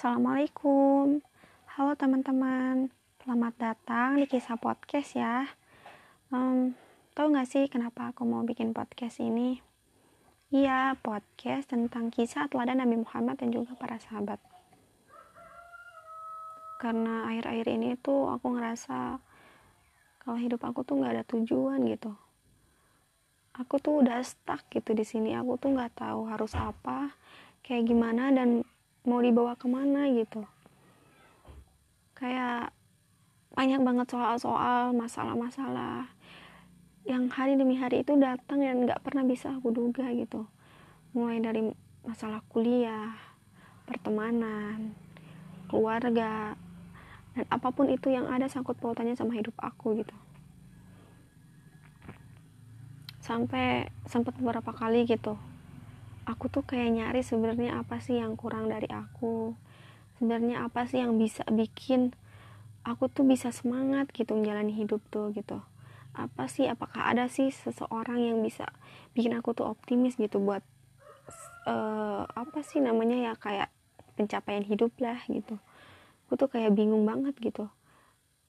Assalamualaikum. Halo teman-teman. Selamat datang di kisah podcast ya. Um, Tahu gak sih kenapa aku mau bikin podcast ini? Iya, podcast tentang kisah teladan Nabi Muhammad dan juga para sahabat. Karena akhir-akhir ini tuh aku ngerasa Kalau hidup aku tuh gak ada tujuan gitu. Aku tuh udah stuck gitu di sini. Aku tuh nggak tahu harus apa kayak gimana dan mau dibawa ke mana gitu. Kayak banyak banget soal-soal masalah-masalah yang hari demi hari itu datang dan nggak pernah bisa aku duga gitu. Mulai dari masalah kuliah pertemanan keluarga dan apa pun itu yang ada sangkut pautannya sama hidup aku gitu. Sampai sempat beberapa kali gitu aku tuh kayak nyari sebenarnya apa sih yang kurang dari aku. Sebenarnya apa sih yang bisa bikin aku tuh bisa semangat gitu menjalani hidup tuh gitu. Apa sih apakah ada sih seseorang yang bisa bikin aku tuh optimis gitu buat uh, apa sih namanya ya kayak pencapaian hidup lah gitu. Aku tuh kayak bingung banget gitu.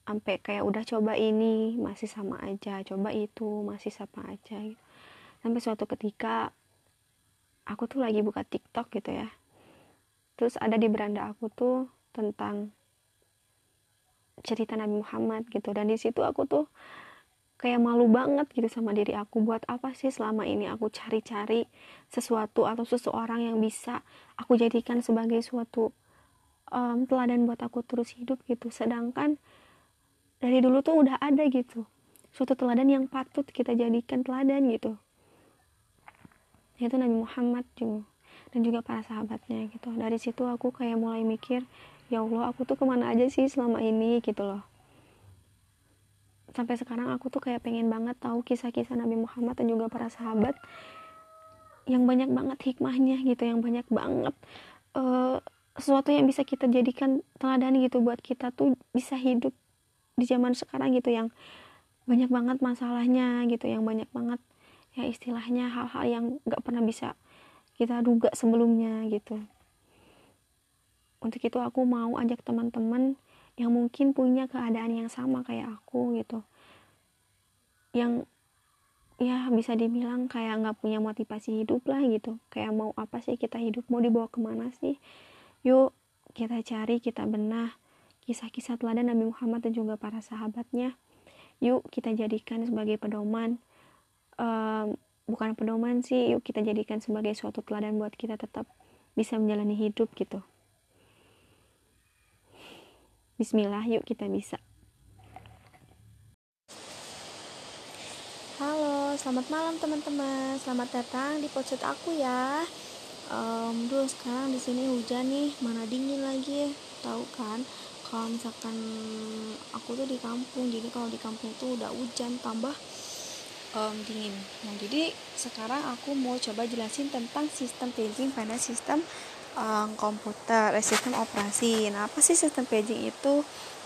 Sampai kayak udah coba ini masih sama aja coba itu masih sama aja gitu. sampai suatu ketika aku tuh lagi buka TikTok gitu ya. Terus ada di beranda aku tuh tentang cerita Nabi Muhammad gitu. Dan di situ aku tuh kayak malu banget gitu sama diri aku. Buat apa sih selama ini aku cari-cari sesuatu atau seseorang yang bisa aku jadikan sebagai suatu um, teladan buat aku terus hidup gitu. Sedangkan dari dulu tuh udah ada gitu. Suatu teladan yang patut kita jadikan teladan gitu yaitu Nabi Muhammad juga dan juga para sahabatnya gitu. Dari situ aku kayak mulai mikir ya Allah aku tuh ke mana aja sih selama ini? Gitu loh. Sampai sekarang aku tuh kayak pengen banget tahu kisah-kisah Nabi Muhammad dan juga para sahabat yang banyak banget hikmahnya gitu. Yang banyak banget uh, sesuatu yang bisa kita jadikan teladan gitu buat kita tuh bisa hidup di zaman sekarang gitu. Yang banyak banget masalahnya gitu. Yang banyak banget ya istilahnya hal-hal yang nggak pernah bisa kita duga sebelumnya gitu. Untuk itu aku mau ajak teman-teman yang mungkin punya keadaan yang sama kayak aku gitu. Yang ya bisa dibilang kayak nggak punya motivasi hidup lah gitu. Kayak mau apa sih kita hidup? Mau dibawa ke mana sih? Yuk kita cari kita benah. Kisah-kisah teladan Nabi Muhammad dan juga para sahabatnya. Yuk kita jadikan sebagai pedoman um, bukan pedoman sih yuk kita jadikan sebagai suatu teladan buat kita tetap bisa menjalani hidup gitu. Bismillah yuk kita bisa. Halo selamat malam teman-teman. Selamat datang di podcast aku ya. Um, dulu sekarang di sini hujan nih mana dingin lagi. Tahu kan kalau misalkan aku tuh di kampung jadi kalau di kampung itu udah hujan tambah um, dingin. Nah jadi sekarang aku mau coba jelasin tentang sistem paging pada sistem um, komputer eh, sistem operasi. Nah apa sih sistem paging itu?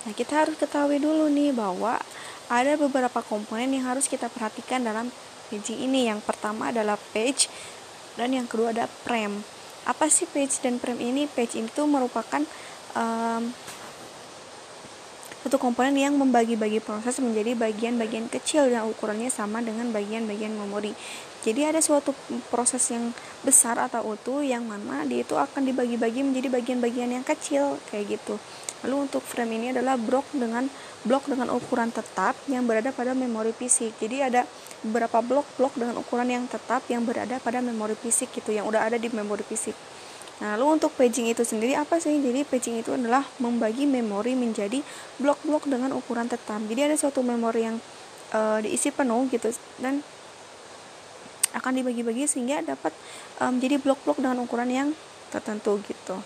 Nah kita harus ketahui dulu nih bahwa ada beberapa komponen yang harus kita perhatikan dalam paging ini. Yang pertama adalah page dan yang kedua ada prem. Apa sih page dan prem ini? Page itu merupakan um, satu komponen yang membagi-bagi proses menjadi bagian-bagian kecil yang ukurannya sama dengan bagian-bagian memori. Jadi ada suatu proses yang besar atau utuh yang mana dia itu akan dibagi-bagi menjadi bagian-bagian yang kecil kayak gitu. Lalu untuk frame ini adalah blok dengan blok dengan ukuran tetap yang berada pada memori fisik. Jadi ada beberapa blok-blok dengan ukuran yang tetap yang berada pada memori fisik gitu yang udah ada di memori fisik. Nah, lalu untuk paging itu sendiri apa sih? Jadi paging itu adalah membagi memori menjadi blok-blok dengan ukuran tetap. Jadi ada suatu memori yang uh, diisi penuh gitu dan akan dibagi-bagi sehingga dapat um, menjadi blok-blok dengan ukuran yang tertentu gitu.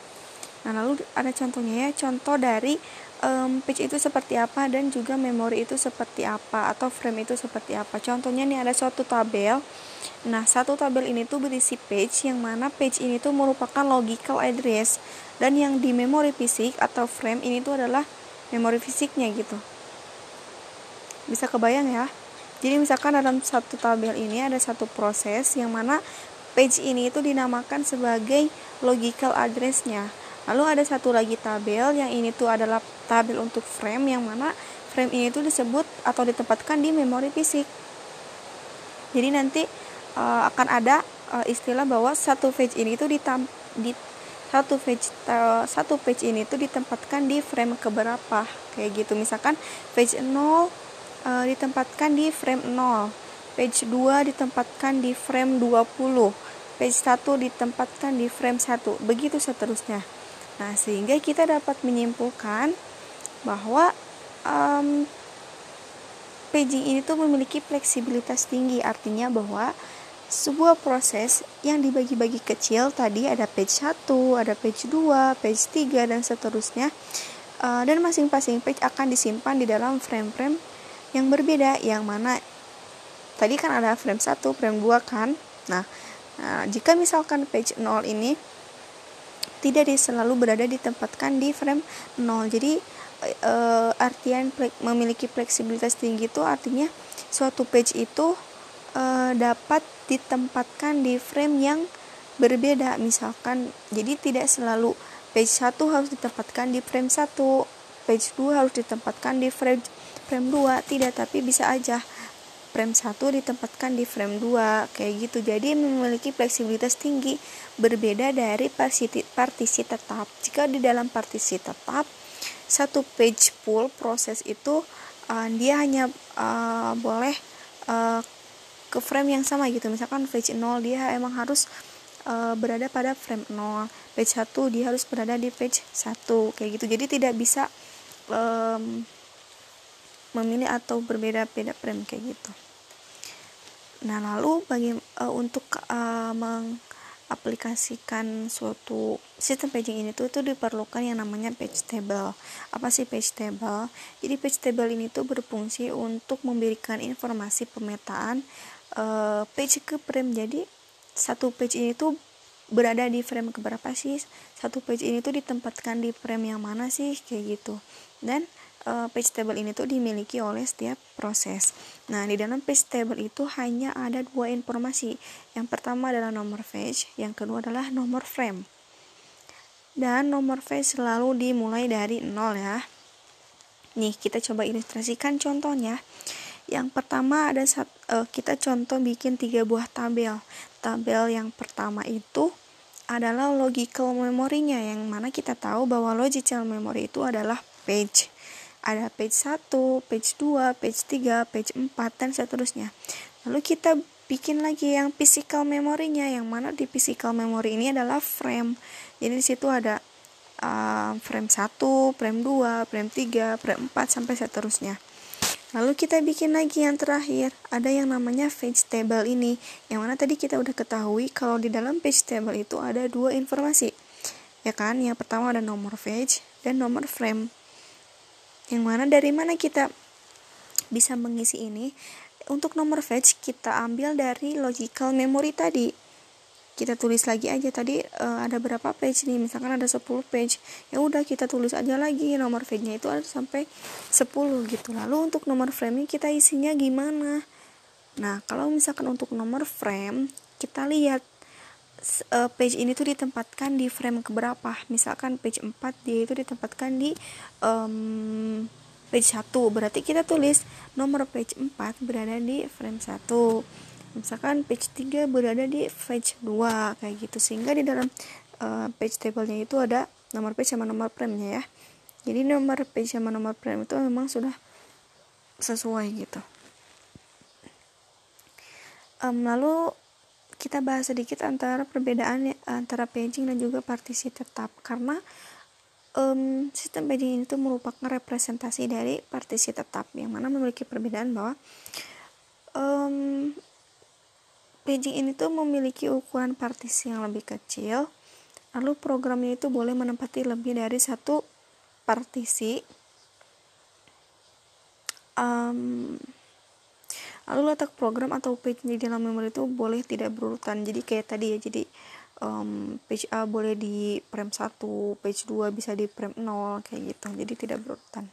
Nah, lalu ada contohnya ya, contoh dari um, page itu seperti apa dan juga memori itu seperti apa atau frame itu seperti apa. Contohnya nih ada suatu tabel Nah, satu tabel ini tuh berisi page yang mana page ini tuh merupakan logical address dan yang di memori fisik atau frame ini tuh adalah memori fisiknya gitu. Bisa kebayang ya? Jadi misalkan dalam satu tabel ini ada satu proses yang mana page ini itu dinamakan sebagai logical addressnya lalu ada satu lagi tabel yang ini tuh adalah tabel untuk frame yang mana frame ini tuh disebut atau ditempatkan di memori fisik. Jadi nanti uh, akan ada uh, istilah bahwa satu page ini tuh ditam di satu page uh, satu page ini tuh ditempatkan di frame keberapa kayak gitu. Misalkan page 0 uh, ditempatkan di frame 0 page 2 ditempatkan di frame 20 page 1 ditempatkan di frame 1 begitu seterusnya nah sehingga kita dapat menyimpulkan bahwa um, paging ini tuh memiliki fleksibilitas tinggi. Artinya bahwa sebuah proses yang dibagi-bagi kecil tadi ada page 1, ada page 2, page 3 dan seterusnya uh, dan masing-masing page akan disimpan di dalam frame-frame yang berbeda yang mana tadi kan ada frame 1, frame 2 kan? Nah, nah jika misalkan page 0 ini tidak selalu berada ditempatkan di frame 0 jadi uh, artian memiliki fleksibilitas tinggi itu artinya suatu page itu uh, dapat ditempatkan di frame yang berbeda. Misalkan jadi tidak selalu page 1 harus ditempatkan di frame 1 page 2 harus ditempatkan di frame frame 2 tidak tapi bisa aja frame 1 ditempatkan di frame 2 kayak gitu. Jadi memiliki fleksibilitas tinggi berbeda dari partisi, partisi tetap. Jika di dalam partisi tetap satu page full proses itu uh, dia hanya uh, boleh uh, ke frame yang sama gitu. Misalkan page 0 dia emang harus uh, berada pada frame 0 page 1 dia harus berada di page 1 kayak gitu. Jadi tidak bisa memilih atau berbeda-beda frame kayak gitu. Nah lalu bagi uh, untuk uh, mengaplikasikan suatu sistem paging ini tuh itu diperlukan yang namanya page table. Apa sih page table? Jadi page table ini tuh berfungsi untuk memberikan informasi pemetaan uh, page ke frame. Jadi satu page ini tuh berada di frame keberapa sih? Satu page ini tuh ditempatkan di frame yang mana sih? Kayak gitu. Dan uh, page table ini tuh dimiliki oleh setiap proses. Nah di dalam page table itu hanya ada dua informasi. Yang pertama adalah nomor page yang kedua adalah nomor frame. Dan nomor page selalu dimulai dari nol ya. Nih kita coba ilustrasikan contohnya. Yang pertama ada saat, uh, kita contoh bikin tiga buah tabel. Tabel yang pertama itu adalah logical memorinya yang mana kita tahu bahwa logical memory itu adalah page. Ada page 1, page 2, page 3, page 4 dan seterusnya. Lalu kita bikin lagi yang physical memorinya yang mana di physical memory ini adalah frame. Jadi di situ ada uh, frame 1, frame 2, frame 3, frame 4 sampai seterusnya. Lalu kita bikin lagi yang terakhir, ada yang namanya page table ini, yang mana tadi kita udah ketahui kalau di dalam page table itu ada dua informasi. Ya kan? Yang pertama ada nomor page dan nomor frame. Yang mana dari mana kita bisa mengisi ini? Untuk nomor page kita ambil dari logical memory tadi. Kita tulis lagi aja tadi uh, ada berapa page nih? Misalkan ada 10 page. Ya udah kita tulis aja lagi nomor page-nya itu ada sampai 10 gitu. Lalu untuk nomor frame kita isinya gimana? Nah kalau misalkan untuk nomor frame kita lihat uh, page ini tuh ditempatkan di frame keberapa? Misalkan page 4 dia itu ditempatkan di um, page 1 berarti kita tulis nomor page 4 berada di frame 1 misalkan page 3 berada di page 2 kayak gitu. Sehingga di dalam uh, page table-nya itu ada nomor page sama nomor frame-nya ya. Jadi nomor page sama nomor frame itu memang sudah sesuai gitu. Um, lalu kita bahas sedikit antara perbedaan antara paging dan juga partisi tetap karena um, sistem paging ini tuh merupakan representasi dari partisi tetap yang mana memiliki perbedaan bahwa um, Paging ini tuh memiliki ukuran partisi yang lebih kecil, lalu programnya itu boleh menempati lebih dari satu partisi. Um, lalu letak program atau page di dalam memori itu boleh tidak berurutan. Jadi kayak tadi ya, jadi um, page A boleh di frame 1, page 2 bisa di frame 0 kayak gitu. Jadi tidak berurutan.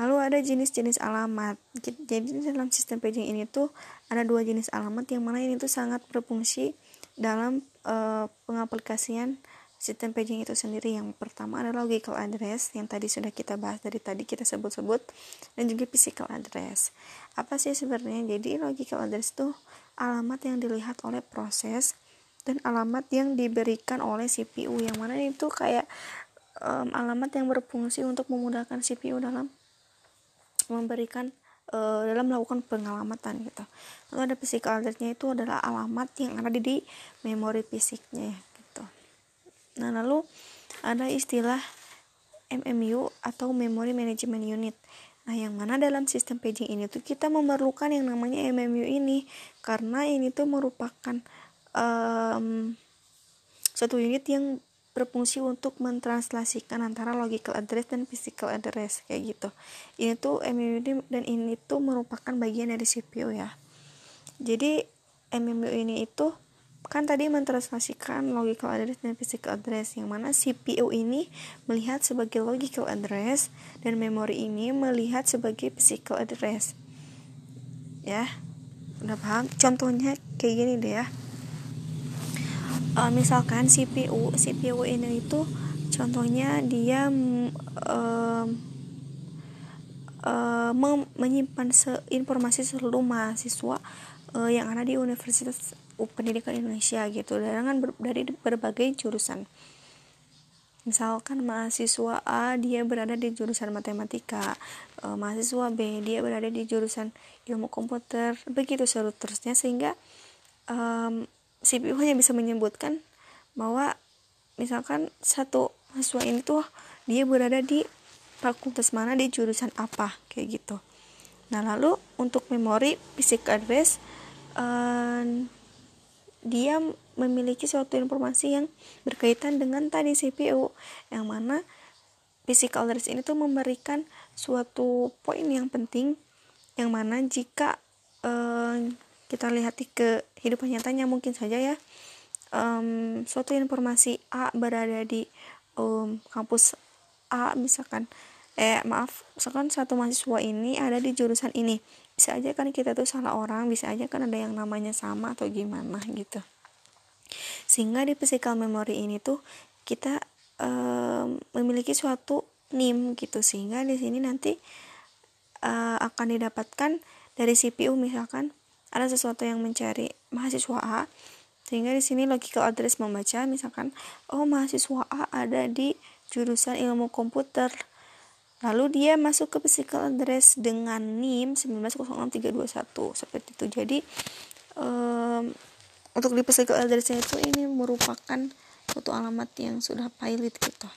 Lalu ada jenis-jenis alamat. Jadi dalam sistem paging ini tuh ada dua jenis alamat yang mana ini tuh sangat berfungsi dalam uh, pengaplikasian sistem paging itu sendiri yang pertama adalah logical address yang tadi sudah kita bahas dari tadi kita sebut-sebut dan juga physical address apa sih sebenarnya jadi logical address itu alamat yang dilihat oleh proses dan alamat yang diberikan oleh CPU yang mana itu kayak um, alamat yang berfungsi untuk memudahkan CPU dalam memberikan uh, dalam melakukan pengalamatan gitu. Lalu ada physical address-nya itu adalah alamat yang ada di, di memori fisiknya. Nah, lalu ada istilah MMU atau Memory Management Unit. Nah, yang mana dalam sistem paging ini tuh kita memerlukan yang namanya MMU ini. Karena ini tuh merupakan um, satu unit yang berfungsi untuk mentranslasikan antara logical address dan physical address kayak gitu. Ini tuh MMU dan ini tuh merupakan bagian dari CPU ya. Jadi MMU ini itu kan tadi mentranslasikan logical address dan physical address yang mana CPU ini melihat sebagai logical address dan memori ini melihat sebagai physical address. Ya udah paham? Contohnya kayak gini deh ya. Uh, misalkan CPU CPU ini itu contohnya dia uh, uh, menyimpan se informasi seluruh mahasiswa uh, yang ada di Universitas Pendidikan Indonesia gitu. Dengan ber dari berbagai jurusan. Misalkan mahasiswa A dia berada di jurusan matematika. Uh, mahasiswa B dia berada di jurusan ilmu komputer. Begitu seterusnya sehingga um, CPU hanya bisa menyebutkan bahwa misalkan satu mahasiswa ini tuh dia berada di fakultas mana di jurusan apa kayak gitu. Nah lalu untuk memori physical address uh, dia memiliki suatu informasi yang berkaitan dengan tadi CPU yang mana physical address ini tuh memberikan suatu poin yang penting yang mana jika uh, kita lihat di kehidupan nyatanya mungkin saja ya um, suatu informasi A berada di um, kampus A misalkan eh maaf misalkan satu mahasiswa ini ada di jurusan ini bisa aja kan kita tuh salah orang bisa aja kan ada yang namanya sama atau gimana gitu. Sehingga di physical memory ini tuh kita um, memiliki suatu NIM gitu. Sehingga di sini nanti uh, akan didapatkan dari CPU misalkan ada sesuatu yang mencari mahasiswa A. Sehingga di sini logical address membaca misalkan oh mahasiswa A ada di jurusan ilmu komputer lalu dia masuk ke physical address dengan NIM 1906321 seperti itu jadi um, untuk di physical addressnya itu ini merupakan suatu alamat yang sudah pilot gitu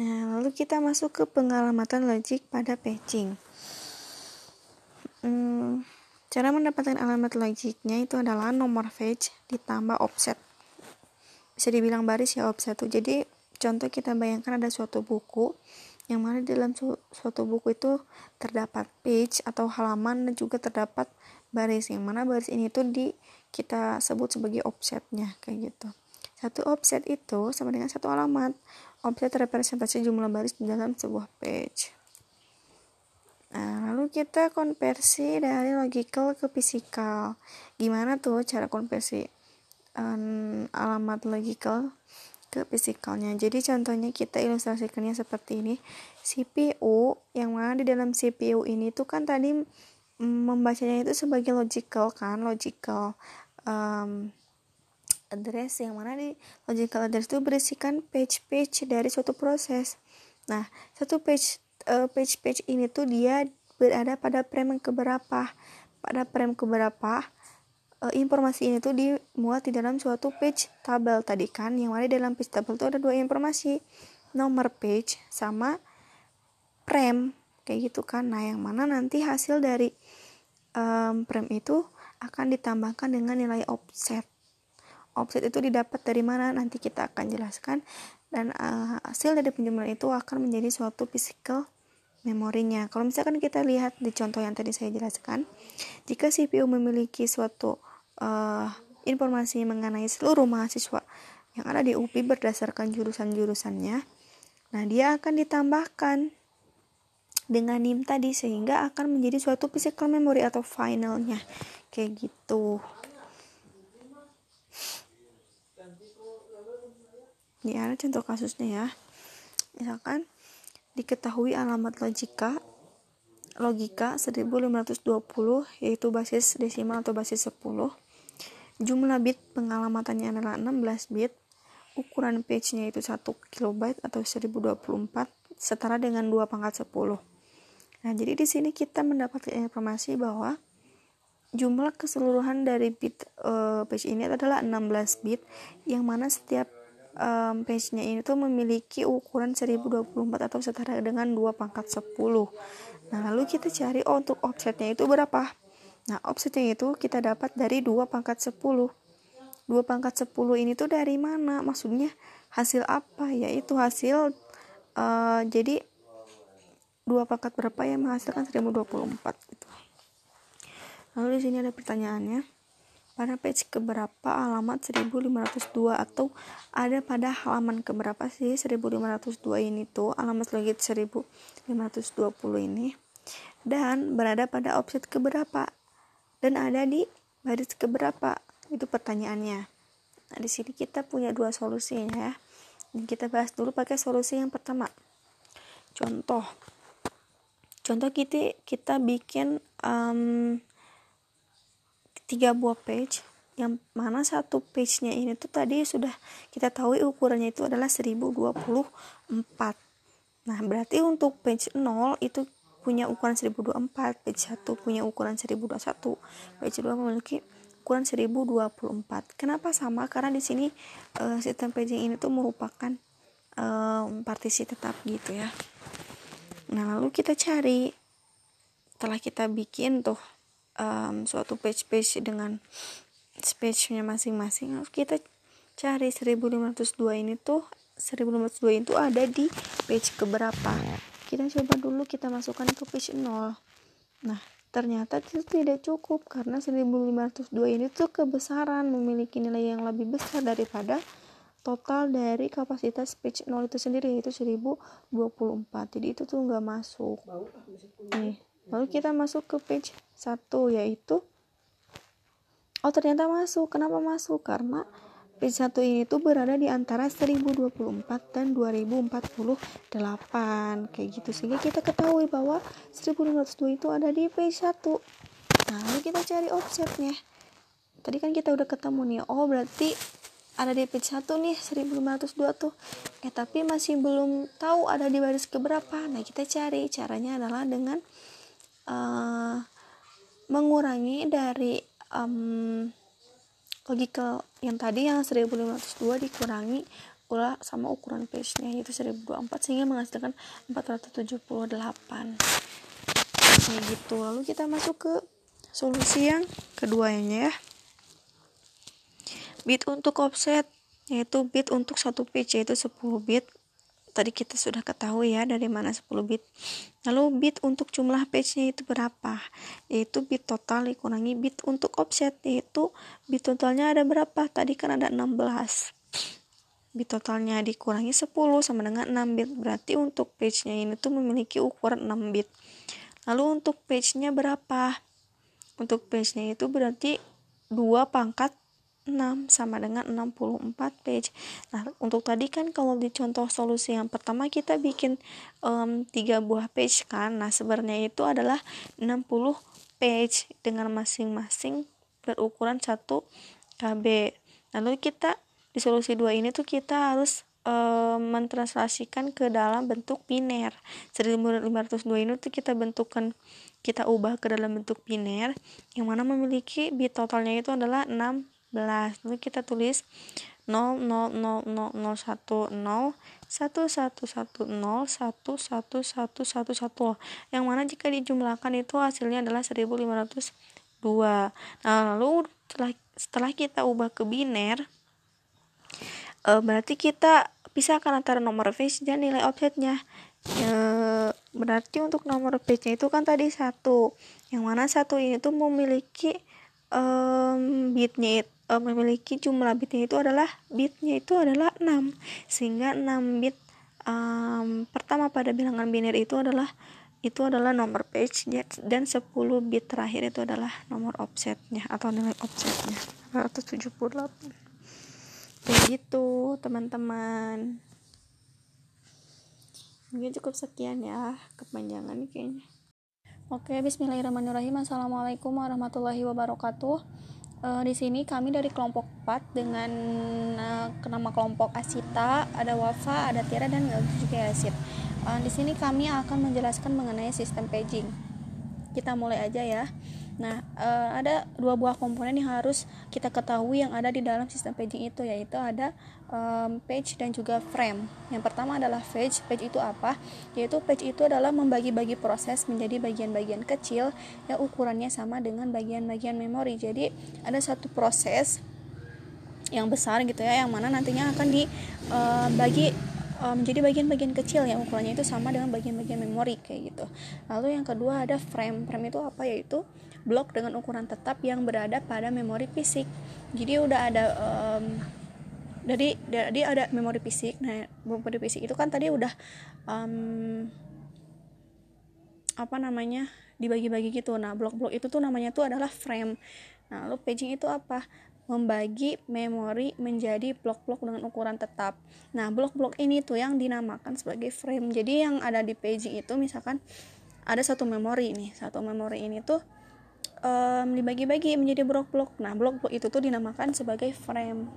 nah lalu kita masuk ke pengalamatan logik pada patching Hmm, cara mendapatkan alamat logiknya itu adalah nomor page ditambah offset. Bisa dibilang baris ya offset tuh. Jadi contoh kita bayangkan ada suatu buku yang mana di dalam su suatu buku itu terdapat page atau halaman dan juga terdapat baris yang mana baris ini tuh di kita sebut sebagai offsetnya kayak gitu. Satu offset itu sama dengan satu alamat. Offset representasi jumlah baris di dalam sebuah page. Nah, lalu kita konversi dari logical ke fisikal. Gimana tuh cara konversi um, alamat logical ke fisikalnya? Jadi contohnya kita ilustrasikannya seperti ini. CPU yang mana di dalam CPU ini tuh kan tadi membacanya itu sebagai logical kan, logical um, address yang mana di logical address itu berisikan page-page dari suatu proses. Nah, satu page uh, page-page ini tuh dia berada pada frame yang keberapa pada frame keberapa uh, informasi ini tuh dimuat di dalam suatu page tabel tadi kan yang ada dalam page tabel itu ada dua informasi nomor page sama frame kayak gitu kan. Nah yang mana nanti hasil dari um, frame itu akan ditambahkan dengan nilai offset. Offset itu didapat dari mana nanti kita akan jelaskan. Dan uh, hasil dari penjumlahan itu akan menjadi suatu physical memorinya. Kalau misalkan kita lihat di contoh yang tadi saya jelaskan, jika CPU memiliki suatu uh, informasi mengenai seluruh mahasiswa yang ada di UPI berdasarkan jurusan-jurusannya, nah dia akan ditambahkan dengan NIM tadi sehingga akan menjadi suatu physical memory atau finalnya. Kayak gitu. ini ada contoh kasusnya ya. Misalkan diketahui alamat logika logika 1520 yaitu basis desimal atau basis 10 jumlah bit pengalamatannya adalah 16 bit. Ukuran page-nya itu 1 kilobyte atau 1024 setara dengan 2 pangkat 10 nah jadi di sini kita mendapatkan informasi bahwa jumlah keseluruhan dari bit uh, page ini adalah 16 bit yang mana setiap um, page-nya ini tuh memiliki ukuran 1024 atau setara dengan 2 pangkat 10 nah lalu kita cari oh, untuk offsetnya itu berapa nah offsetnya itu kita dapat dari 2 pangkat 10 2 pangkat 10 ini tuh dari mana? Maksudnya hasil apa? Yaitu hasil uh, jadi dua pangkat berapa yang menghasilkan 1024 gitu. Lalu di sini ada pertanyaannya. Pada page keberapa alamat 1502 atau ada pada halaman keberapa sih 1502 ini tuh alamat logit 1520 ini? Dan berada pada offset keberapa dan ada di baris keberapa? Itu pertanyaannya. Nah di sini kita punya dua solusi ya. Dan kita bahas dulu pakai solusi yang pertama. Contoh. Contoh kita kita bikin um, tiga buah page yang mana satu page-nya ini tuh tadi sudah kita tahu ukurannya itu adalah 1024 nah berarti untuk page 0 itu punya ukuran 1024 page 1 punya ukuran 1021 page 2 memiliki ukuran 1024 kenapa sama? Karena di sini uh, sistem paging ini tuh merupakan uh, partisi tetap gitu ya. Nah lalu kita cari setelah kita bikin tuh um, suatu page-page dengan space-nya masing-masing kita cari 1502 ini tuh 1502 itu ada di page keberapa kita coba dulu kita masukkan itu page 0 nah ternyata itu tidak cukup karena 1502 ini tuh kebesaran memiliki nilai yang lebih besar daripada total dari kapasitas page 0 itu sendiri yaitu 1024 jadi itu tuh nggak masuk. Nih lalu kita masuk ke page 1 yaitu oh ternyata masuk. Kenapa masuk? Karena page 1 ini tuh berada di antara 1024 dan 2048 kayak gitu sehingga kita ketahui bahwa 1502 itu ada di page 1 nah lalu kita cari offsetnya. Tadi kan kita udah ketemu nih oh berarti ada di page 1 nih 1502 tuh. Eh tapi masih belum tahu ada di baris keberapa. Nah kita cari. Caranya adalah dengan uh, mengurangi dari um, logical yang tadi yang 1502 dikurangi pula sama ukuran page-nya yaitu 1024 sehingga menghasilkan 478 kayak gitu. Lalu kita masuk ke solusi yang keduanya ya. Bit untuk offset yaitu bit untuk satu page yaitu 10 bit tadi kita sudah ketahui ya dari mana 10 bit. Lalu bit untuk jumlah page-nya itu berapa? Yaitu bit total dikurangi bit untuk offset yaitu bit totalnya ada berapa? Tadi kan ada 16 bit totalnya dikurangi 10 sama dengan 6 bit. Berarti untuk page-nya ini tuh memiliki ukuran 6 bit. Lalu untuk page-nya berapa? Untuk page-nya itu berarti 2 pangkat 6 sama dengan 64 page. Nah untuk tadi kan kalau di contoh solusi yang pertama kita bikin um, 3 buah page kan. Nah sebenarnya itu adalah 60 page dengan masing-masing berukuran 1 KB. Lalu kita di solusi 2 ini tuh kita harus um, mentranslasikan ke dalam bentuk biner 1502 ini tuh kita bentukkan kita ubah ke dalam bentuk biner yang mana memiliki bit totalnya itu adalah 6 lalu kita tulis 0 0 0 0 0 1 0 1 1 1 0 1 1 1 1 1 1 yang mana jika dijumlahkan itu hasilnya adalah 1502 nah lalu setelah setelah kita ubah ke biner e, berarti kita pisahkan antara nomor page dan nilai offsetnya e, berarti untuk nomor page nya itu kan tadi satu. Yang mana satu ini tuh memiliki um, bitnya uh, memiliki jumlah bitnya itu adalah bitnya itu adalah 6 sehingga 6 bit um, pertama pada bilangan biner itu adalah itu adalah nomor page dan 10 bit terakhir itu adalah nomor offsetnya atau nilai offsetnya. 178 kayak gitu teman-teman. Mungkin cukup sekian ya kepanjangan nih kayaknya. Oke, Bismillahirrahmanirrahim. Assalamualaikum warahmatullahi wabarakatuh. Uh, di sini kami dari kelompok 4 dengan uh, nama kelompok Asita, ada Wafa, ada Tira dan juga Yasid. Uh, di sini kami akan menjelaskan mengenai sistem paging. Kita mulai aja ya. Nah, uh, ada dua buah komponen yang harus kita ketahui yang ada di dalam sistem paging itu yaitu ada um, page dan juga frame. Yang pertama adalah page. Page itu apa? Yaitu page itu adalah membagi-bagi proses menjadi bagian-bagian kecil yang ukurannya sama dengan bagian-bagian memori. Jadi, ada satu proses yang besar gitu ya yang mana nantinya akan dibagi uh, menjadi bagian-bagian kecil yang ukurannya itu sama dengan bagian-bagian memori kayak gitu. Lalu yang kedua ada frame. Frame itu apa? Yaitu blok dengan ukuran tetap yang berada pada memori fisik. Jadi udah ada um, jadi jadi ada memori fisik. Nah memori fisik itu kan tadi udah um, apa namanya dibagi-bagi gitu. Nah blok-blok itu tuh namanya tuh adalah frame. Nah lalu paging itu apa? Membagi memori menjadi blok-blok dengan ukuran tetap. Nah, blok-blok ini tuh yang dinamakan sebagai frame. Jadi yang ada di paging itu misalkan ada satu memori nih, satu memori ini tuh um, dibagi-bagi menjadi blok-blok. Nah, blok-blok itu tuh dinamakan sebagai frame.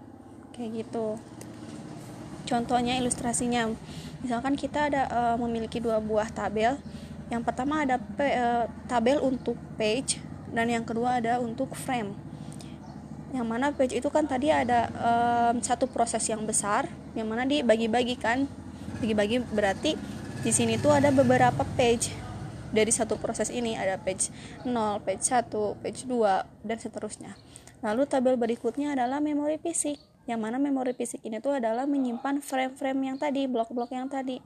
Kayak gitu. Contohnya ilustrasinya, misalkan kita ada uh, memiliki dua buah tabel. Yang pertama ada pe, uh, tabel untuk page dan yang kedua ada untuk frame. Yang mana page itu kan tadi ada um, satu proses yang besar yang mana dibagi-bagi kan. Bagi-bagi berarti di sini tuh ada beberapa page dari satu proses ini ada page 0, page 1, page 2 dan seterusnya. Lalu tabel berikutnya adalah memori fisik. Yang mana memori fisik ini tuh adalah menyimpan frame-frame yang tadi, blok-blok yang tadi.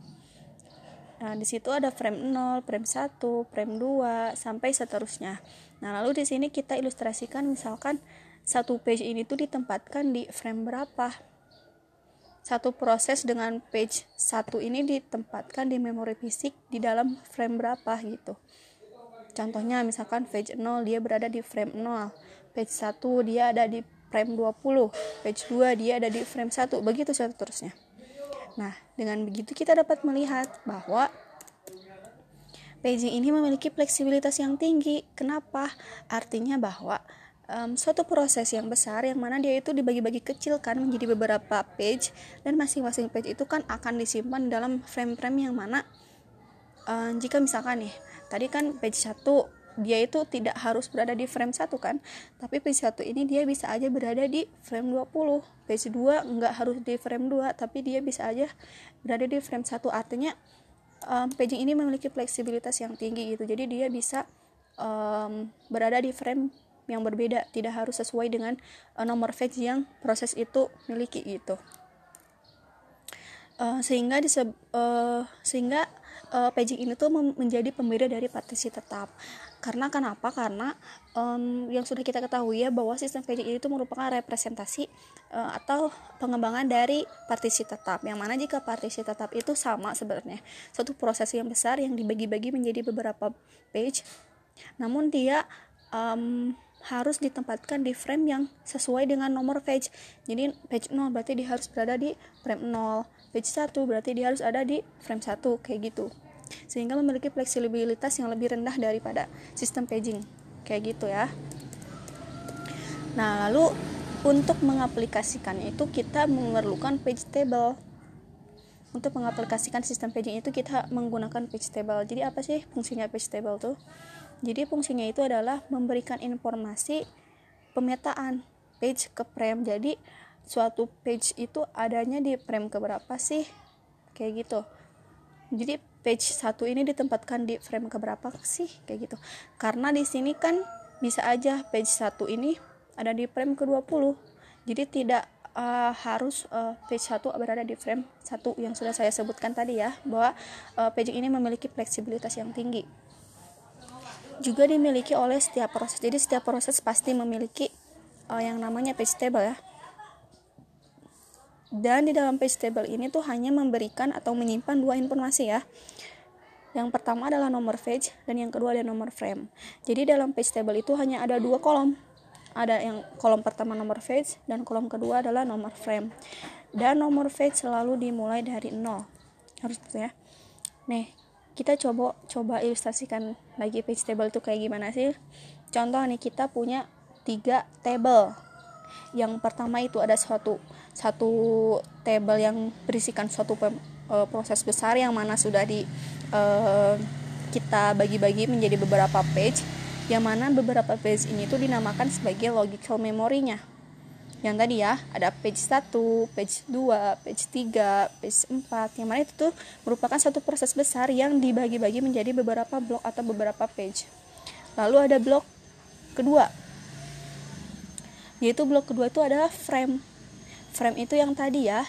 Nah, di situ ada frame 0, frame 1, frame 2 sampai seterusnya. Nah, lalu di sini kita ilustrasikan misalkan satu page ini tuh ditempatkan di frame berapa satu proses dengan page satu ini ditempatkan di memori fisik di dalam frame berapa gitu. Contohnya misalkan page 0 dia berada di frame 0, page 1 dia ada di frame 20, page 2 dia ada di frame 1, begitu seterusnya. Nah, dengan begitu kita dapat melihat bahwa paging ini memiliki fleksibilitas yang tinggi. Kenapa? Artinya bahwa um, suatu proses yang besar yang mana dia itu dibagi-bagi kecil kan menjadi beberapa page dan masing-masing page itu kan akan disimpan dalam frame-frame yang mana um, jika misalkan nih tadi kan page 1 dia itu tidak harus berada di frame 1 kan tapi page 1 ini dia bisa aja berada di frame 20 page 2 nggak harus di frame 2 tapi dia bisa aja berada di frame 1 artinya um, paging ini memiliki fleksibilitas yang tinggi gitu jadi dia bisa um, berada di frame yang berbeda tidak harus sesuai dengan uh, nomor fetch yang proses itu miliki gitu. Uh, sehingga diseb, uh, sehingga uh, paging ini tuh menjadi pembeda dari partisi tetap. Karena kenapa? Karena um, yang sudah kita ketahui ya bahwa sistem paging ini tuh merupakan representasi uh, atau pengembangan dari partisi tetap. Yang mana jika partisi tetap itu sama sebenarnya. Suatu proses yang besar yang dibagi-bagi menjadi beberapa page namun dia um, harus ditempatkan di frame yang sesuai dengan nomor page. Jadi page 0 berarti dia harus berada di frame 0 page 1 berarti dia harus ada di frame 1 kayak gitu. Sehingga memiliki fleksibilitas yang lebih rendah daripada sistem paging kayak gitu ya. Nah lalu untuk mengaplikasikan itu kita memerlukan page table. Untuk mengaplikasikan sistem paging itu kita menggunakan page table. Jadi apa sih fungsinya page table tuh jadi fungsinya itu adalah memberikan informasi pemetaan page ke frame. Jadi suatu page itu adanya di frame keberapa sih? Kayak gitu. Jadi page satu ini ditempatkan di frame keberapa sih? Kayak gitu. Karena di sini kan bisa aja page satu ini ada di frame ke-20. Jadi tidak uh, harus uh, page 1 berada di frame 1 yang sudah saya sebutkan tadi ya bahwa uh, paging ini memiliki fleksibilitas yang tinggi juga dimiliki oleh setiap proses. Jadi setiap proses pasti memiliki uh, yang namanya page table ya. Dan di dalam page table ini tuh hanya memberikan atau menyimpan dua informasi ya. Yang pertama adalah nomor page dan yang kedua adalah nomor frame. Jadi dalam page table itu hanya ada dua kolom. ada yang kolom pertama nomor page dan kolom kedua adalah nomor frame dan nomor page selalu dimulai dari nol harus ya nih kita coba coba ilustrasikan lagi page table itu kayak gimana sih. Contoh nih kita punya tiga table. Yang pertama itu ada suatu satu table yang berisikan suatu uh, proses besar yang mana sudah di uh, kita bagi-bagi menjadi beberapa page. Yang mana beberapa page ini tuh dinamakan sebagai logical memorinya yang tadi ya ada page 1, page 2, page 3, page 4 yang mana itu tuh merupakan satu proses besar yang dibagi-bagi menjadi beberapa blok atau beberapa page. Lalu ada blok kedua. Yaitu blok kedua itu adalah frame. Frame itu yang tadi ya.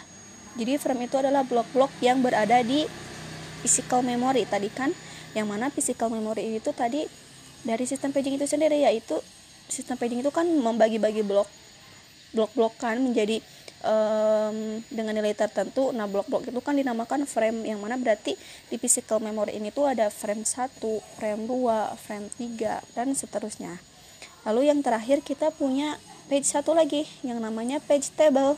Jadi frame itu adalah blok-blok yang berada di physical memory tadi kan. Yang mana physical memory itu tadi dari sistem paging itu sendiri yaitu sistem paging itu kan membagi-bagi blok blok-blok kan menjadi um, dengan nilai tertentu. Nah blok-blok itu kan dinamakan frame yang mana berarti di physical memory ini tuh ada frame 1, frame 2, frame 3 dan seterusnya. Lalu yang terakhir kita punya page satu lagi yang namanya page table.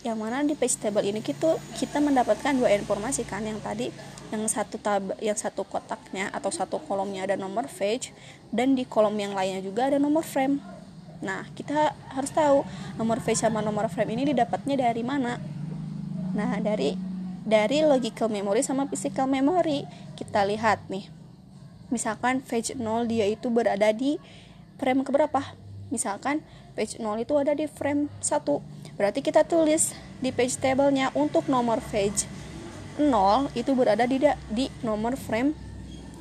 Yang mana di page table ini kita kita mendapatkan dua informasi kan. Yang tadi yang satu tab yang satu kotaknya atau satu kolomnya ada nomor page dan di kolom yang lainnya juga ada nomor frame nah kita harus tahu nomor page sama nomor frame ini didapatnya dari mana. Nah dari dari logical memory sama physical memory. Kita lihat nih. Misalkan page 0 dia itu berada di frame keberapa? Misalkan page 0 itu ada di frame 1 berarti kita tulis di page tablenya untuk nomor page 0 itu berada di di nomor frame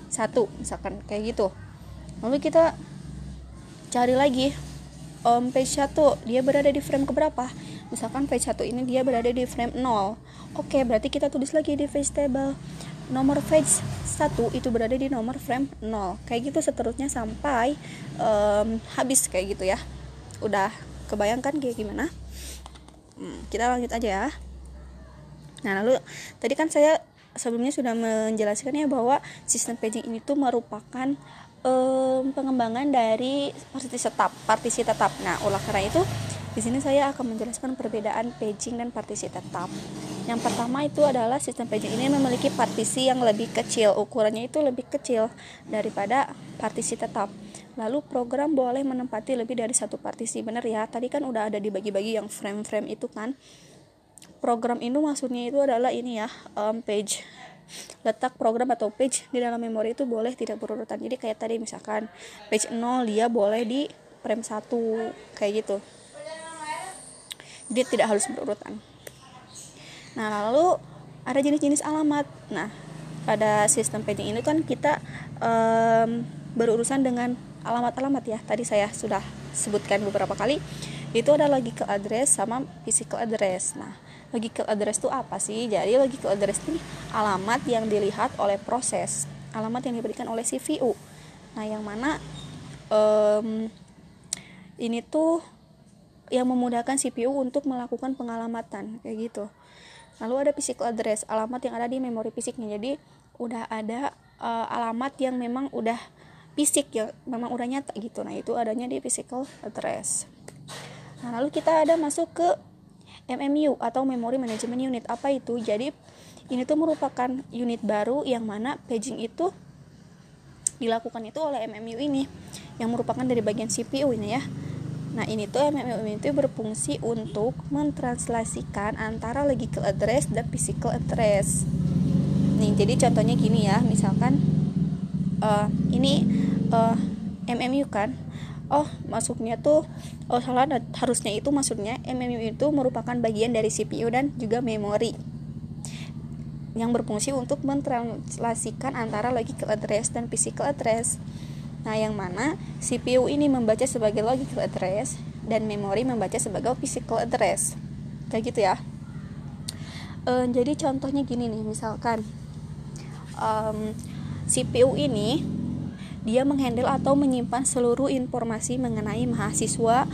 1 misalkan kayak gitu. Lalu kita cari lagi um, page 1 dia berada di frame keberapa? Misalkan page 1 ini dia berada di frame 0 oke berarti kita tulis lagi di page table. Nomor page 1 itu berada di nomor frame 0 kayak gitu seterusnya sampai um, habis kayak gitu ya. Udah kebayangkan kayak gimana? Hmm, kita lanjut aja ya. Nah lalu tadi kan saya sebelumnya sudah menjelaskan ya bahwa sistem paging ini tuh merupakan um, pengembangan dari partisi tetap partisi tetap nah olah karena itu di sini saya akan menjelaskan perbedaan paging dan partisi tetap yang pertama itu adalah sistem paging ini memiliki partisi yang lebih kecil ukurannya itu lebih kecil daripada partisi tetap Lalu program boleh menempati lebih dari satu partisi. Bener ya, tadi kan udah ada dibagi-bagi yang frame-frame itu kan. Program itu maksudnya itu adalah ini ya, um, page. Letak program atau page di dalam memori itu boleh tidak berurutan. Jadi kayak tadi misalkan page 0 dia boleh di frame 1 kayak gitu. Jadi tidak harus berurutan. Nah, lalu ada jenis-jenis alamat. Nah, pada sistem paging ini kan kita um, berurusan dengan alamat-alamat ya tadi saya sudah sebutkan beberapa kali itu ada logical address sama physical address nah logical address itu apa sih? Jadi logical address ini alamat yang dilihat oleh proses alamat yang diberikan oleh CPU nah yang mana um, ini tuh yang memudahkan CPU untuk melakukan pengalamatan kayak gitu. Lalu ada physical address alamat yang ada di memori fisiknya. Jadi udah ada uh, alamat yang memang udah fisik ya memang udah nyata gitu. Nah itu adanya di physical address. Nah lalu kita ada masuk ke MMU atau Memory Management Unit. Apa itu? Jadi ini tuh merupakan unit baru yang mana paging itu dilakukan itu oleh MMU ini yang merupakan dari bagian CPU ini ya. Nah ini tuh MMU itu berfungsi untuk mentranslasikan antara logical address dan physical address. Nih jadi contohnya gini ya, misalkan uh, ini uh, eh, MMU kan oh masuknya tuh oh salah harusnya itu maksudnya MMU itu merupakan bagian dari CPU dan juga memori yang berfungsi untuk mentranslasikan antara logical address dan physical address. Nah yang mana CPU ini membaca sebagai logical address dan memori membaca sebagai physical address. Kayak gitu ya. E, jadi contohnya gini nih misalkan um, CPU ini dia menghandle atau menyimpan seluruh informasi mengenai mahasiswa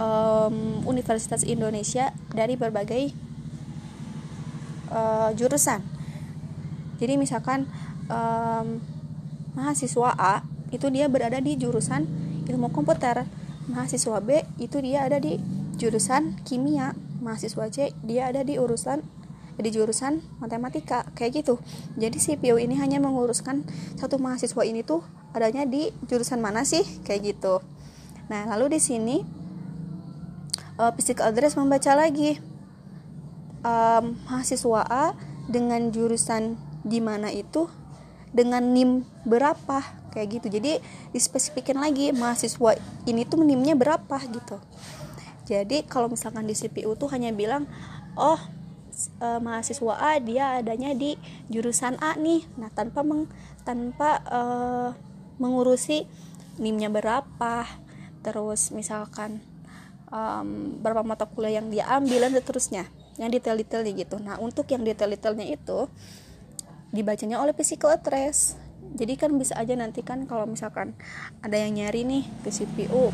um, Universitas Indonesia dari berbagai uh, jurusan. Jadi misalkan um, mahasiswa A itu dia berada di jurusan ilmu komputer. mahasiswa B itu dia ada di jurusan kimia mahasiswa C dia ada di urusan di jurusan matematika kayak gitu jadi si ini hanya menguruskan satu mahasiswa ini tuh adanya di jurusan mana sih? Kayak gitu. Nah lalu di sini uh, physical address membaca lagi. Um, mahasiswa A dengan jurusan di mana itu dengan NIM berapa? Kayak gitu. Jadi dispesifikin lagi mahasiswa ini tuh NIMnya berapa gitu. Jadi kalau misalkan di CPU tuh hanya bilang oh uh, mahasiswa A dia adanya di jurusan A nih. Nah tanpa meng, tanpa uh, mengurusi nimnya berapa. Terus misalkan um, berapa mata kuliah yang dia ambil dan seterusnya. Yang detail-detailnya gitu. Nah untuk yang detail-detailnya itu dibacanya oleh physical address. Jadi kan bisa aja nanti kan kalau misalkan ada yang nyari nih ke CPU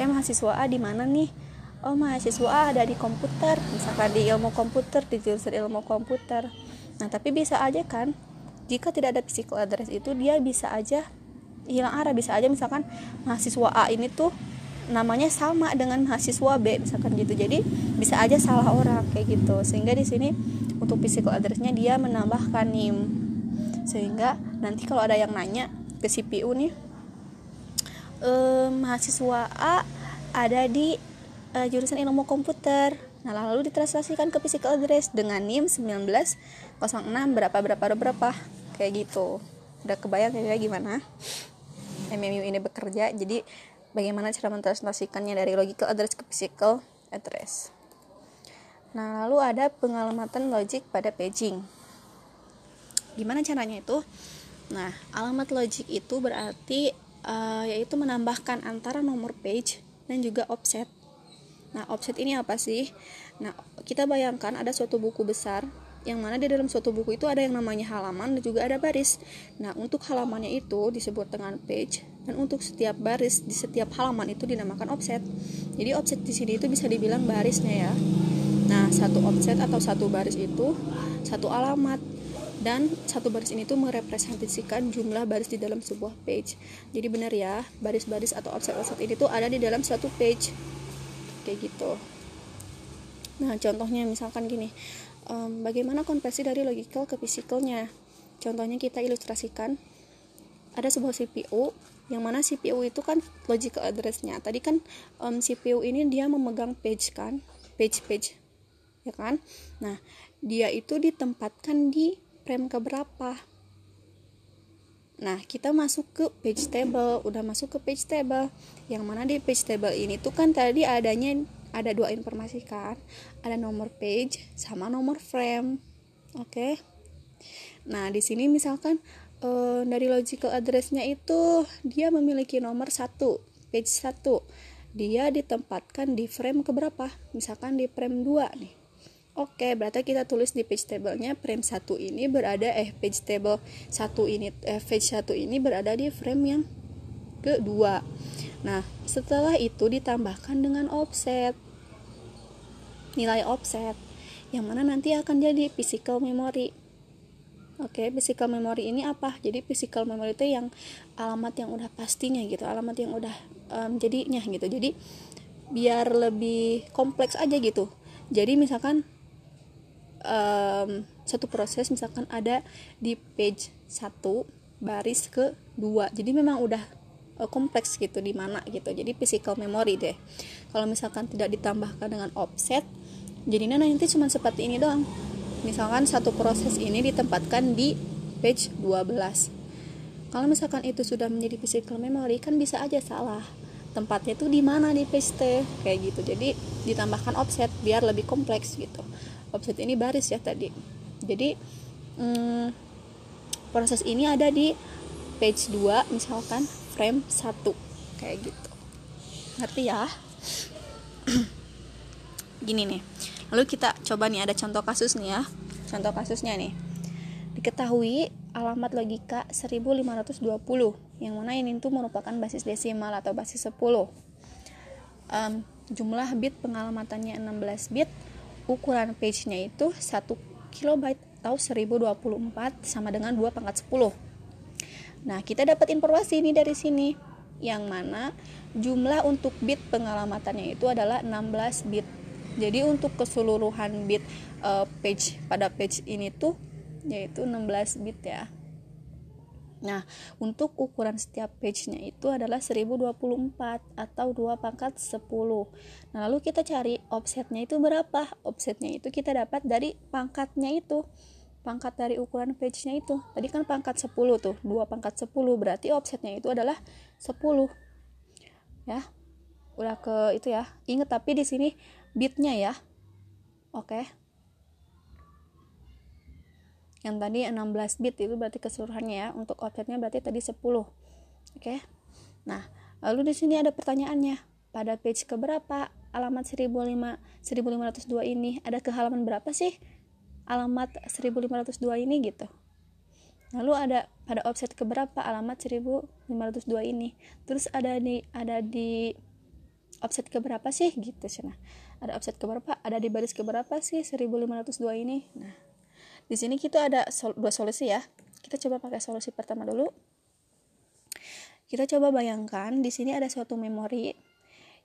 eh mahasiswa A di mana nih? Oh mahasiswa A ada di komputer. Misalkan di ilmu komputer di jurusan ilmu komputer. Nah tapi bisa aja kan jika tidak ada physical address itu dia bisa aja hilang arah. Bisa aja misalkan mahasiswa A ini tuh namanya sama dengan mahasiswa B misalkan gitu. Jadi bisa aja salah orang kayak gitu. Sehingga di sini untuk physical addressnya dia menambahkan NIM. Sehingga nanti kalau ada yang nanya ke CPU nih eh, mahasiswa A ada di uh, jurusan ilmu komputer. Nah, lalu ditranslasikan ke physical address dengan NIM 1906 berapa berapa berapa kayak gitu. Udah kebayang ya gimana MMU ini bekerja. Jadi bagaimana cara mentranslasikannya dari logical address ke physical address. Nah, lalu ada pengalamatan logik pada paging. Gimana caranya itu? Nah, alamat logik itu berarti uh, yaitu menambahkan antara nomor page dan juga offset Nah, offset ini apa sih? Nah, kita bayangkan ada suatu buku besar yang mana di dalam suatu buku itu ada yang namanya halaman dan juga ada baris. Nah, untuk halamannya itu disebut dengan page dan untuk setiap baris di setiap halaman itu dinamakan offset. Jadi offset di sini itu bisa dibilang barisnya ya. Nah, satu offset atau satu baris itu satu alamat dan satu baris ini tuh merepresentasikan jumlah baris di dalam sebuah page. Jadi benar ya, baris-baris atau offset-offset ini tuh ada di dalam suatu page kayak gitu nah contohnya misalkan gini um, bagaimana konversi dari logical ke physicalnya contohnya kita ilustrasikan. Ada sebuah CPU yang mana CPU itu kan logical addressnya. Tadi kan um, CPU ini dia memegang page kan? Page page. Ya kan? Nah dia itu ditempatkan di frame keberapa? Nah, kita masuk ke page table, udah masuk ke page table. Yang mana di page table ini tuh kan tadi adanya ada dua informasi kan. Ada nomor page sama nomor frame. Oke. Okay? Nah, di sini misalkan e, dari logical addressnya itu dia memiliki nomor satu, page satu. Dia ditempatkan di frame keberapa? Misalkan di frame 2 nih Oke, berarti kita tulis di page table-nya frame 1 ini berada eh page table 1 ini eh page 1 ini berada di frame yang kedua. Nah, setelah itu ditambahkan dengan offset. Nilai offset yang mana nanti akan jadi physical memory. Oke, physical memory ini apa? Jadi physical memory itu yang alamat yang udah pastinya gitu, alamat yang udah um, jadinya gitu. Jadi biar lebih kompleks aja gitu. Jadi misalkan um, satu proses misalkan ada di page 1 baris ke 2 jadi memang udah uh, kompleks gitu di mana gitu. Jadi physical memory deh. Kalau misalkan tidak ditambahkan dengan offset jadinya nanti cuma seperti ini doang. Misalkan satu proses ini ditempatkan di page 12 kalau misalkan itu sudah menjadi physical memory kan bisa aja salah. Tempatnya itu di mana di page T kayak gitu. Jadi ditambahkan offset biar lebih kompleks gitu. Offset ini baris ya tadi. Jadi hmm, proses ini ada di page 2 misalkan frame 1 kayak gitu. Ngerti ya? Gini nih. Lalu kita coba nih ada contoh kasus nih ya. Contoh kasusnya nih. Diketahui alamat logika 1520 yang mana ini tuh merupakan basis desimal atau basis 10 um, jumlah bit pengalamatannya 16 bit ukuran page-nya itu 1 kilobyte atau 1024 sama dengan 2 pangkat 10 nah kita dapat informasi ini dari sini yang mana jumlah untuk bit pengalamatannya itu adalah 16 bit jadi untuk keseluruhan bit uh, page pada page ini tuh yaitu 16 bit ya Nah, untuk ukuran setiap page-nya itu adalah 1024 atau 2 pangkat 10. Nah, lalu kita cari offsetnya itu berapa? Offsetnya itu kita dapat dari pangkatnya itu. Pangkat dari ukuran page-nya itu. Tadi kan pangkat 10 tuh, 2 pangkat 10 berarti offsetnya itu adalah 10. Ya. Udah ke itu ya. Ingat tapi di sini bitnya ya. Oke. Okay yang tadi 16 bit itu berarti keseluruhannya ya untuk offsetnya berarti tadi 10 oke okay? nah lalu di sini ada pertanyaannya pada page keberapa alamat 1500, 1502 ini ada ke halaman berapa sih alamat 1502 ini gitu lalu ada pada offset keberapa alamat 1502 ini terus ada di ada di offset keberapa sih gitu sana ada offset keberapa ada di baris keberapa sih 1502 ini nah di sini kita ada sol dua solusi ya. Kita coba pakai solusi pertama dulu. Kita coba bayangkan di sini ada suatu memori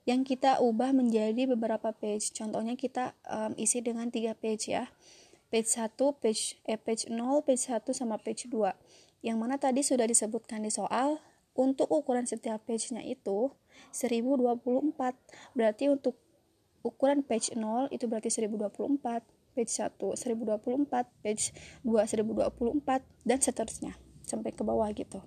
yang kita ubah menjadi beberapa page. Contohnya kita um, isi dengan tiga page ya. Page 1, page eh, page 0, page 1 sama page 2. Yang mana tadi sudah disebutkan di soal untuk ukuran setiap page-nya itu 1024. Berarti untuk ukuran page 0 itu berarti 1024 page 1 1024 page 2 1024 dan seterusnya sampai ke bawah gitu.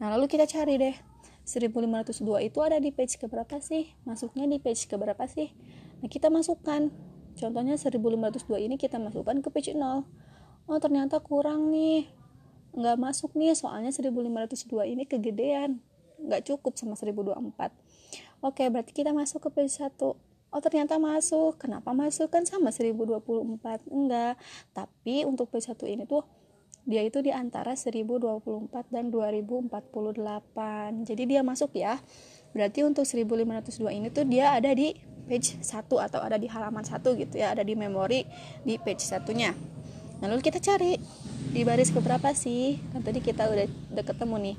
Nah lalu kita cari deh 1502 itu ada di page keberapa sih? Masuknya di page keberapa sih? Nah kita masukkan contohnya 1502 ini kita masukkan ke page 0 oh ternyata kurang nih. Nggak masuk nih soalnya 1502 ini kegedean. Nggak cukup sama 1024 oke berarti kita masuk ke page 1 oh ternyata masuk. Kenapa masuk? Kan sama 1024 enggak. Tapi untuk P1 ini tuh dia itu di antara 1024 dan 2048 jadi dia masuk ya. Berarti untuk 1502 ini tuh dia ada di page 1 atau ada di halaman 1 gitu ya ada di memori di page satunya. Lalu kita cari di baris keberapa sih? Kan tadi kita udah, udah ketemu nih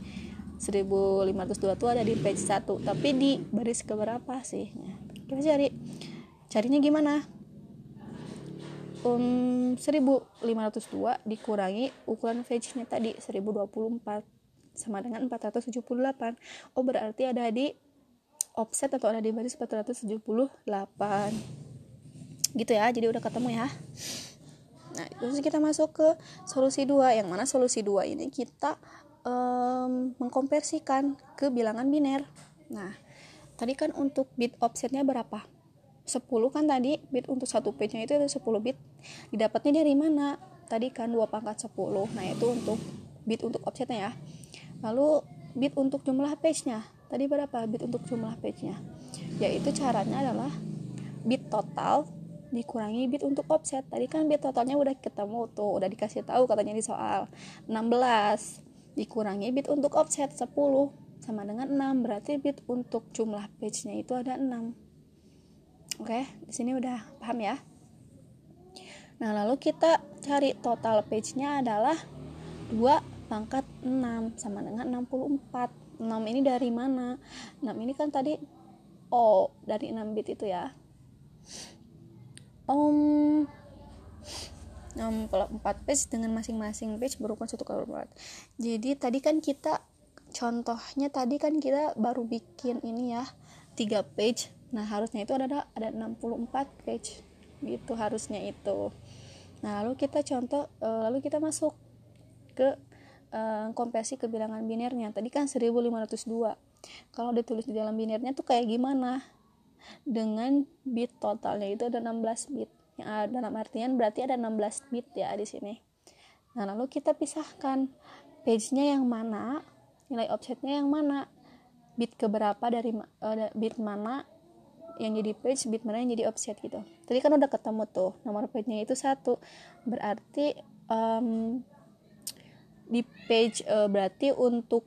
1502 tuh ada di page 1 tapi di baris keberapa sih? Nah, kita cari. Carinya gimana? Um, 1502 dikurangi ukuran page-nya tadi 1024 sama dengan 478 oh berarti ada di offset atau ada di baris 478 gitu ya jadi udah ketemu ya. Nah terus kita masuk ke solusi 2 yang mana solusi 2 ini kita um, mengkonversikan ke bilangan biner. Nah tadi kan untuk bit offsetnya berapa? 10 kan tadi bit untuk satu page nya itu ada 10 bit. Didapatnya dari mana? Tadi kan dua pangkat 10 nah itu untuk bit untuk offsetnya ya. Lalu bit untuk jumlah page nya tadi berapa? Bit untuk jumlah page nya yaitu caranya adalah bit total dikurangi bit untuk offset. Tadi kan bit totalnya udah ketemu tuh udah dikasih tahu katanya di soal 16 dikurangi bit untuk offset 10 sama dengan 6 berarti bit untuk jumlah page-nya itu ada 6 oke di sini udah paham ya? Nah lalu kita cari total page-nya adalah 2 pangkat 6 sama dengan 64 6 ini dari mana? 6 ini kan tadi oh dari 6 bit itu ya. Om um, 4 page dengan masing-masing page berukuran satu kali jadi tadi kan kita contohnya tadi kan kita baru bikin ini ya 3 page. Nah harusnya itu ada ada 64 page. Gitu harusnya itu. Nah lalu kita contoh uh, lalu kita masuk ke uh, konversi ke bilangan binernya tadi kan 1502 kalau ditulis di dalam binernya tuh kayak gimana? Dengan bit totalnya itu ada 16 bit. Yang dalam artian berarti ada 16 bit ya di sini. Nah lalu kita pisahkan page-nya yang mana nilai offsetnya yang mana bit keberapa dari uh, bit mana yang jadi page bit mana yang jadi offset gitu. Tadi kan udah ketemu tuh nomor page-nya itu satu. Berarti um, di page uh, berarti untuk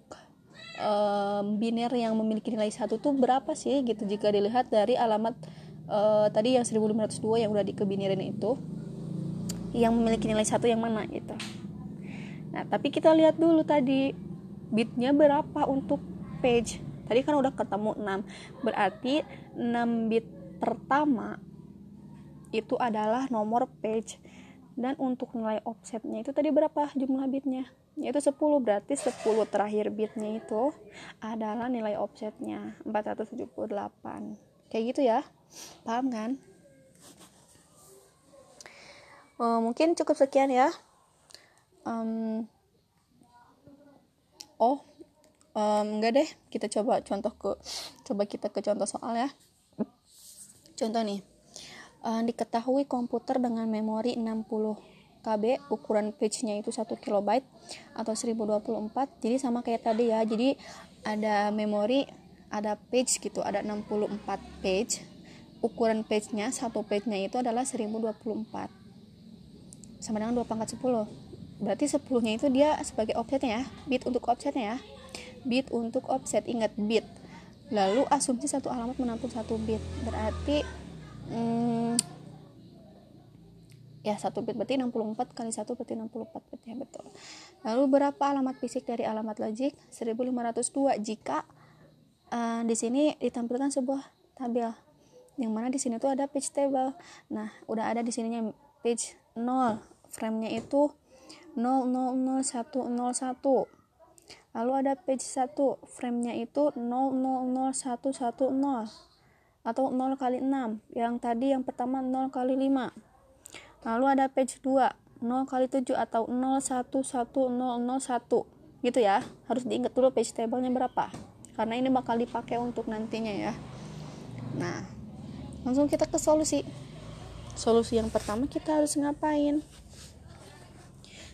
um, biner yang memiliki nilai satu tuh berapa sih gitu? Jika dilihat dari alamat uh, tadi yang 1502 yang udah dikebinirin itu yang memiliki nilai satu yang mana gitu. Nah tapi kita lihat dulu tadi bitnya berapa untuk page. Tadi kan udah ketemu 6 berarti 6 bit pertama itu adalah nomor page. Dan untuk nilai offsetnya itu tadi berapa jumlah bitnya yaitu 10 berarti 10 terakhir bitnya itu adalah nilai offsetnya 478 kayak gitu ya. Paham kan? Uh, mungkin cukup sekian ya. Um, oh um, enggak deh. Kita coba contoh ke coba kita ke contoh soal ya. Contoh nih. Uh, diketahui komputer dengan memori 60 KB ukuran page-nya itu 1 KB atau 1024 jadi sama kayak tadi ya jadi ada memori ada page gitu ada 64 page ukuran page-nya satu page-nya itu adalah 1024 sama dengan 2 pangkat 10 berarti 10 nya itu dia sebagai offsetnya ya bit untuk offsetnya ya. Bit untuk offset ingat bit. Lalu asumsi satu alamat menampung satu bit. Berarti hmm, ya satu bit berarti 64 kali satu berarti 64 bit ya betul. Lalu berapa alamat fisik dari alamat logik? 1502 jika uh, di sini ditampilkan sebuah tabel yang mana di sini tuh ada page table. Nah udah ada di sininya page 0 frame-nya itu 000101 lalu ada page 1 frame-nya itu 000110 atau 0 kali 6 yang tadi yang pertama 0 kali 5 lalu ada page 2 0 kali 7 atau 011001 gitu ya. Harus diingat dulu page table-nya berapa. Karena ini bakal dipakai untuk nantinya ya. Nah langsung kita ke solusi. Solusi yang pertama kita harus ngapain?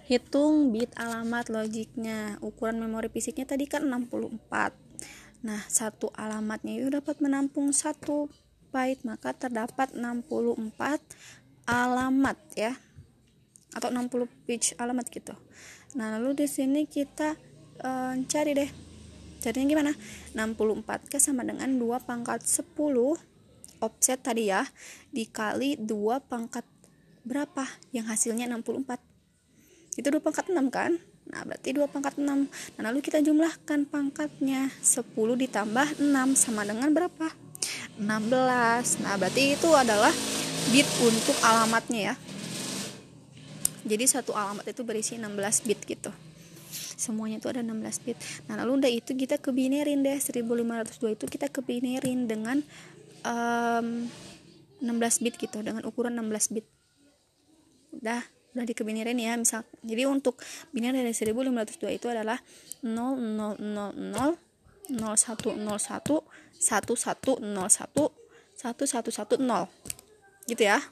Hitung bit alamat logiknya. Ukuran memori fisiknya tadi kan 64 nah satu alamatnya itu dapat menampung satu byte maka terdapat 64 alamat ya. Atau 60 page alamat gitu. Nah lalu di sini kita uh, cari deh. Carinya gimana? 64 ke sama dengan 2 pangkat 10 offset tadi ya dikali 2 pangkat berapa? Yang hasilnya 64 itu 2 pangkat 6 kan? Nah berarti 2 pangkat 6 nah lalu kita jumlahkan pangkatnya. 10 ditambah 6 sama dengan berapa? 16 nah berarti itu adalah bit untuk alamatnya ya. Jadi satu alamat itu berisi 16 bit gitu. Semuanya itu ada 16 bit. Nah lalu udah itu kita kebinerin deh 1502 itu kita kebinerin dengan um, 16 bit gitu dengan ukuran 16 bit. Udah udah dikebinerin ya misal. Jadi untuk biner dari 1502 itu adalah 0000 0101 1101 1110 gitu ya.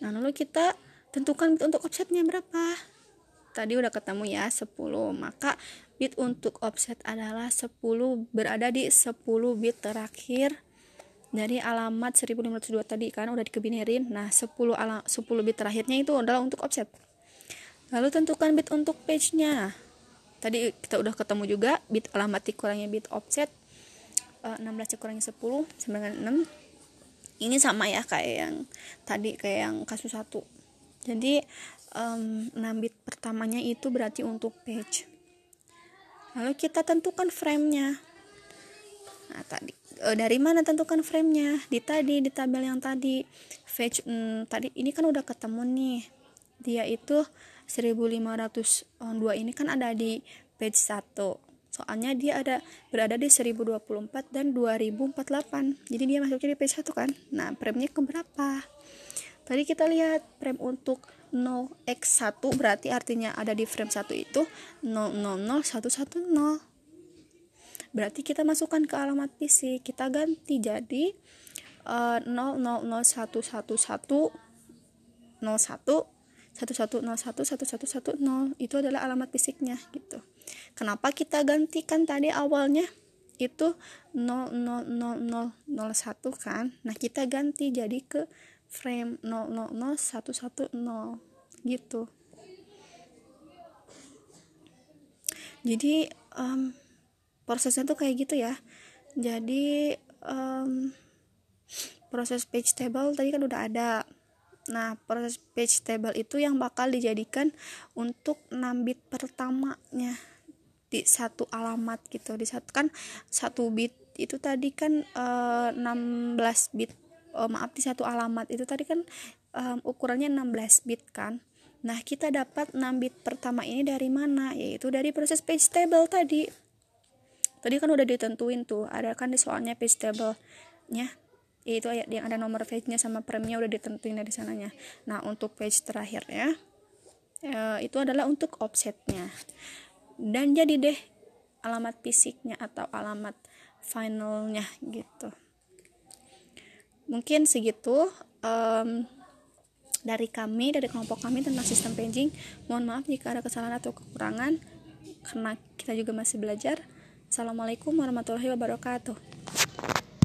Nah lalu kita tentukan bit untuk offsetnya berapa? Tadi udah ketemu ya 10 maka bit untuk offset adalah 10 berada di 10 bit terakhir dari alamat 1502 tadi kan udah dikebinerin nah 10 ala, 10 bit terakhirnya itu adalah untuk offset. Lalu tentukan bit untuk page nya tadi kita udah ketemu juga bit alamat dikurangnya bit offset 16 eh, dikurangi 10 sama dengan 6 ini sama ya kayak yang tadi kayak yang kasus satu. Jadi um, 6 bit pertamanya itu berarti untuk page. Lalu kita tentukan frame-nya. Nah tadi e, dari mana tentukan frame-nya? Di tadi di tabel yang tadi. Page hmm, tadi ini kan udah ketemu nih. Dia itu 1502 ini kan ada di page 1 soalnya dia ada berada di 1024 dan 2048 jadi dia masuknya di page 1 kan? Nah premnya ke berapa tadi kita lihat prem untuk 0x1 berarti artinya ada di frame 1 itu 000110 berarti kita masukkan ke alamat PC kita ganti jadi uh, 000111 01 1101 itu adalah alamat fisiknya gitu. Kenapa kita gantikan tadi awalnya itu 00001 kan? Nah, kita ganti jadi ke frame 000110 gitu. Jadi um, prosesnya tuh kayak gitu ya. Jadi um, proses page table tadi kan udah ada Nah, proses page table itu yang bakal dijadikan untuk 6 bit pertamanya. Di satu alamat gitu di satu kan satu bit itu tadi kan uh, 16 bit uh, maaf di satu alamat itu tadi kan um, ukurannya 16 bit kan. Nah kita dapat 6 bit pertama ini dari mana? Yaitu dari proses page table tadi. Tadi kan udah ditentuin tuh ada kan di soalnya page table nya yaitu yang ada nomor page-nya sama premnya udah ditentuin dari sananya. Nah untuk page terakhirnya e, itu adalah untuk offsetnya dan jadi deh alamat fisiknya atau alamat finalnya gitu. Mungkin segitu um, dari kami dari kelompok kami tentang sistem paging. Mohon maaf jika ada kesalahan atau kekurangan karena kita juga masih belajar. Assalamualaikum warahmatullahi wabarakatuh